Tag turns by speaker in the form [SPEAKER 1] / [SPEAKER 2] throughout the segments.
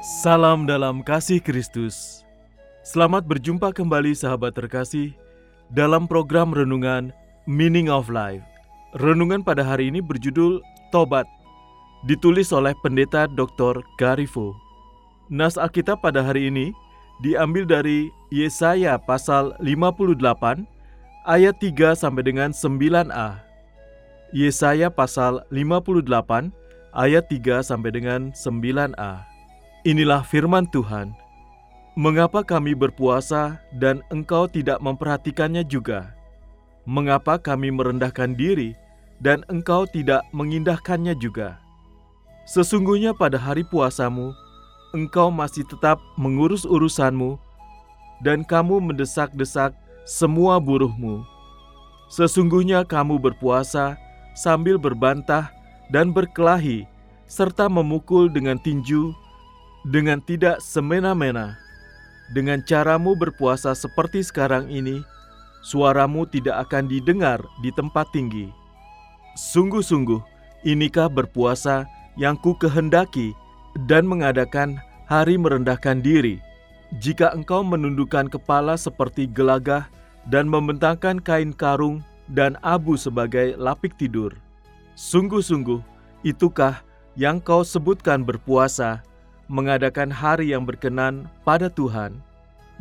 [SPEAKER 1] Salam dalam kasih Kristus. Selamat berjumpa kembali sahabat terkasih dalam program renungan Meaning of Life. Renungan pada hari ini berjudul Tobat. Ditulis oleh Pendeta Dr. Garifo. Nas Alkitab pada hari ini diambil dari Yesaya pasal 58 ayat 3 sampai dengan 9a. Yesaya pasal 58 ayat 3 sampai dengan 9a. Inilah firman Tuhan. Mengapa kami berpuasa dan engkau tidak memperhatikannya juga? Mengapa kami merendahkan diri dan engkau tidak mengindahkannya juga? Sesungguhnya pada hari puasamu, engkau masih tetap mengurus urusanmu dan kamu mendesak-desak semua buruhmu. Sesungguhnya kamu berpuasa sambil berbantah dan berkelahi serta memukul dengan tinju dengan tidak semena-mena. Dengan caramu berpuasa seperti sekarang ini, suaramu tidak akan didengar di tempat tinggi. Sungguh-sungguh, inikah berpuasa yang ku kehendaki dan mengadakan hari merendahkan diri. Jika engkau menundukkan kepala seperti gelagah dan membentangkan kain karung dan abu sebagai lapik tidur. Sungguh-sungguh, itukah yang kau sebutkan berpuasa, mengadakan hari yang berkenan pada Tuhan.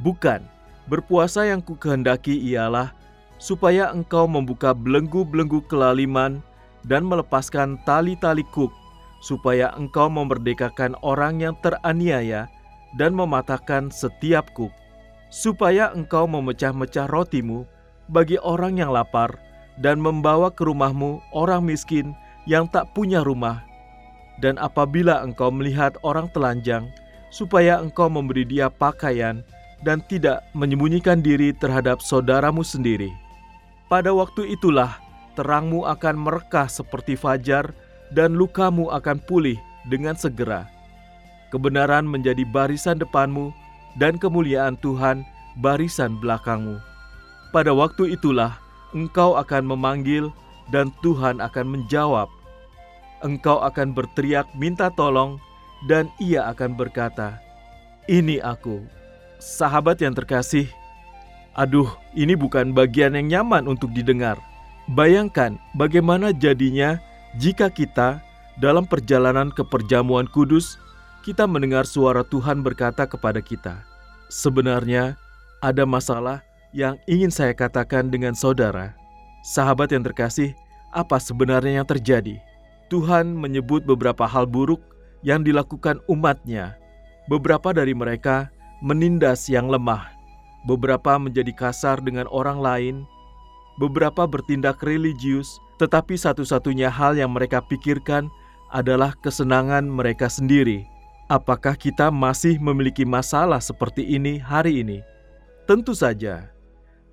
[SPEAKER 1] Bukan, berpuasa yang ku kehendaki ialah supaya engkau membuka belenggu-belenggu kelaliman dan melepaskan tali-tali kuk, supaya engkau memerdekakan orang yang teraniaya dan mematahkan setiap kuk, supaya engkau memecah-mecah rotimu bagi orang yang lapar dan membawa ke rumahmu orang miskin yang tak punya rumah dan apabila engkau melihat orang telanjang, supaya engkau memberi dia pakaian dan tidak menyembunyikan diri terhadap saudaramu sendiri. Pada waktu itulah terangmu akan merekah seperti fajar dan lukamu akan pulih dengan segera. Kebenaran menjadi barisan depanmu dan kemuliaan Tuhan barisan belakangmu. Pada waktu itulah engkau akan memanggil dan Tuhan akan menjawab engkau akan berteriak minta tolong, dan ia akan berkata, "Ini aku." Sahabat yang terkasih, aduh, ini bukan bagian yang nyaman untuk didengar. Bayangkan bagaimana jadinya jika kita dalam perjalanan ke perjamuan kudus, kita mendengar suara Tuhan berkata kepada kita, "Sebenarnya ada masalah yang ingin saya katakan dengan saudara." Sahabat yang terkasih, apa sebenarnya yang terjadi? Tuhan menyebut beberapa hal buruk yang dilakukan umatnya. Beberapa dari mereka menindas yang lemah, beberapa menjadi kasar dengan orang lain, beberapa bertindak religius, tetapi satu-satunya hal yang mereka pikirkan adalah kesenangan mereka sendiri. Apakah kita masih memiliki masalah seperti ini hari ini? Tentu saja.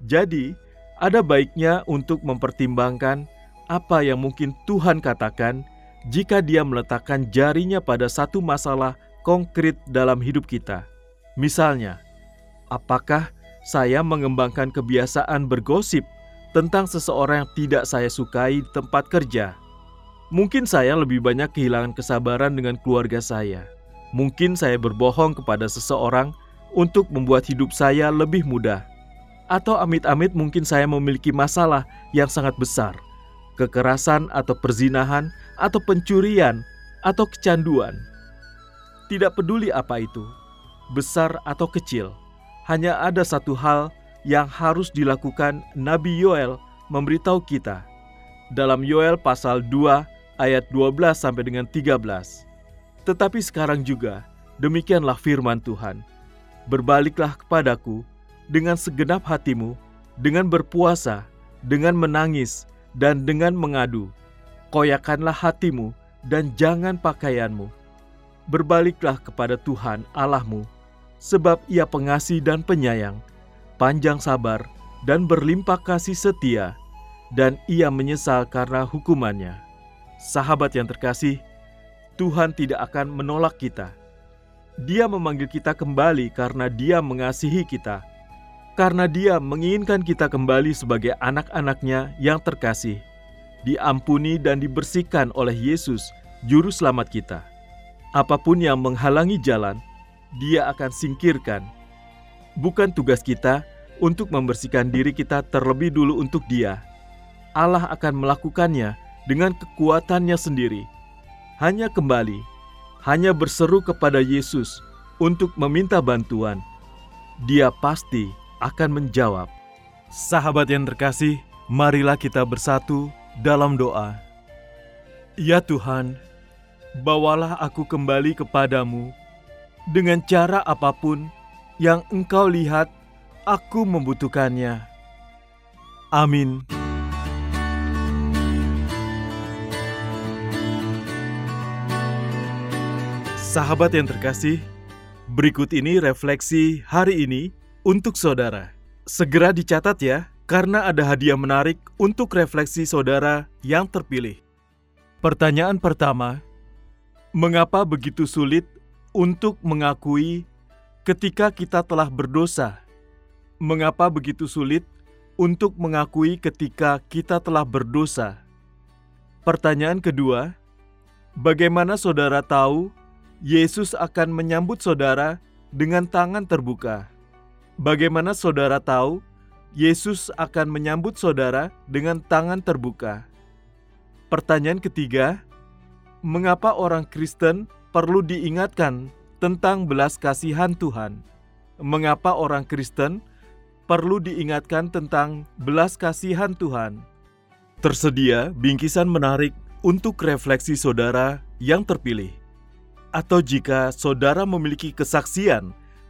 [SPEAKER 1] Jadi, ada baiknya untuk mempertimbangkan apa yang mungkin Tuhan katakan jika Dia meletakkan jarinya pada satu masalah konkret dalam hidup kita. Misalnya, apakah saya mengembangkan kebiasaan bergosip tentang seseorang yang tidak saya sukai di tempat kerja? Mungkin saya lebih banyak kehilangan kesabaran dengan keluarga saya. Mungkin saya berbohong kepada seseorang untuk membuat hidup saya lebih mudah. Atau amit-amit mungkin saya memiliki masalah yang sangat besar kekerasan atau perzinahan atau pencurian atau kecanduan. Tidak peduli apa itu, besar atau kecil, hanya ada satu hal yang harus dilakukan Nabi Yoel memberitahu kita. Dalam Yoel pasal 2 ayat 12 sampai dengan 13. Tetapi sekarang juga demikianlah firman Tuhan. Berbaliklah kepadaku dengan segenap hatimu, dengan berpuasa, dengan menangis, dan dengan mengadu. Koyakanlah hatimu dan jangan pakaianmu. Berbaliklah kepada Tuhan Allahmu, sebab ia pengasih dan penyayang, panjang sabar, dan berlimpah kasih setia, dan ia menyesal karena hukumannya. Sahabat yang terkasih, Tuhan tidak akan menolak kita dia memanggil kita kembali karena Dia mengasihi kita, karena Dia menginginkan kita kembali sebagai anak-anaknya yang terkasih, diampuni dan dibersihkan oleh Yesus, Juru Selamat kita. Apa pun yang menghalangi jalan, Dia akan singkirkan. Bukan tugas kita untuk membersihkan diri kita terlebih dulu untuk Dia. Allah akan melakukannya dengan kekuatannya sendiri. Hanya kembali hanya berseru kepada Yesus untuk meminta bantuan, Dia pasti akan menjawab. Sahabat yang terkasih, marilah kita bersatu dalam doa. Ya Tuhan, bawalah aku kembali kepadamu dengan cara apa pun yang Engkau lihat aku membutuhkannya. Amin. Sahabat yang terkasih, berikut ini refleksi hari ini untuk saudara. Segera dicatat ya, karena ada hadiah menarik untuk refleksi saudara yang terpilih. Pertanyaan pertama, mengapa begitu sulit untuk mengakui ketika kita telah berdosa? Mengapa begitu sulit untuk mengakui ketika kita telah berdosa? Pertanyaan kedua, bagaimana saudara tahu Yesus akan menyambut saudara dengan tangan terbuka. Bagaimana saudara tahu Yesus akan menyambut saudara dengan tangan terbuka? Pertanyaan ketiga, mengapa orang Kristen perlu diingatkan tentang belas kasihan Tuhan? Mengapa orang Kristen perlu diingatkan tentang belas kasihan Tuhan? Tersedia bingkisan menarik untuk refleksi saudara yang terpilih atau jika saudara memiliki kesaksian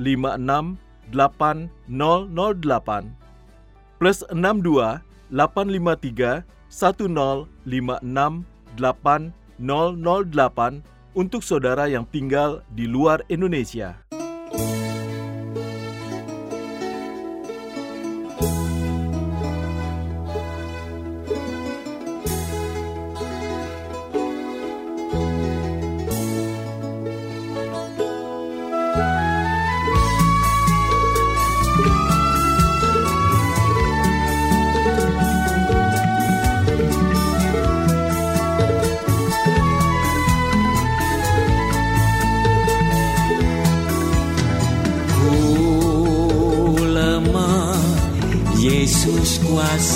[SPEAKER 1] 8008 plus 62 853 1056 8008 untuk saudara yang tinggal di luar Indonesia.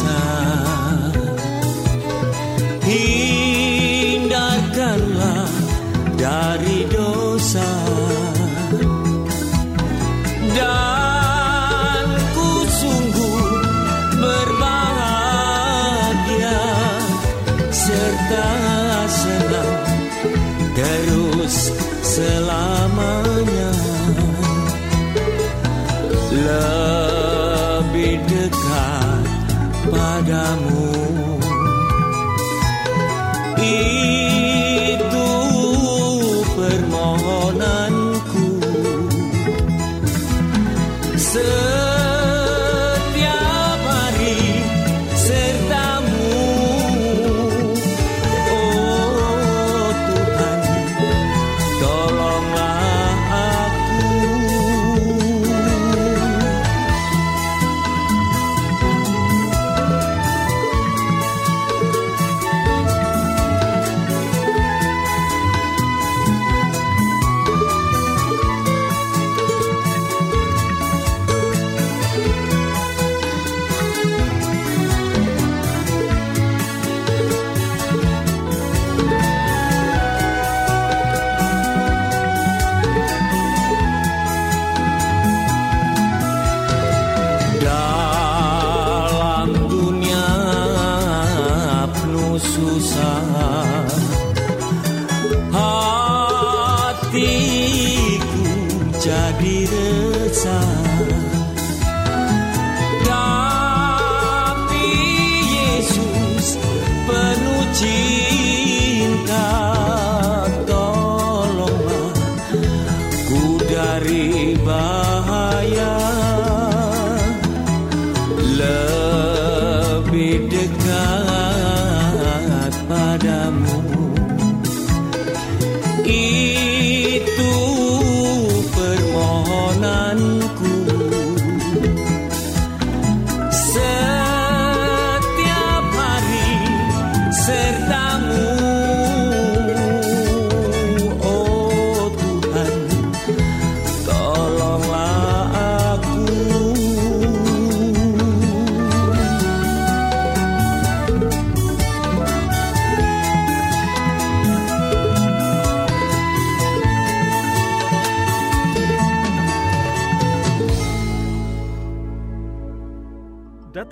[SPEAKER 2] Kuasa Hindarkanlah dari dosa. Dan ku sungguh berbahagia Serta senang terus selamanya. Lebih dekat padamu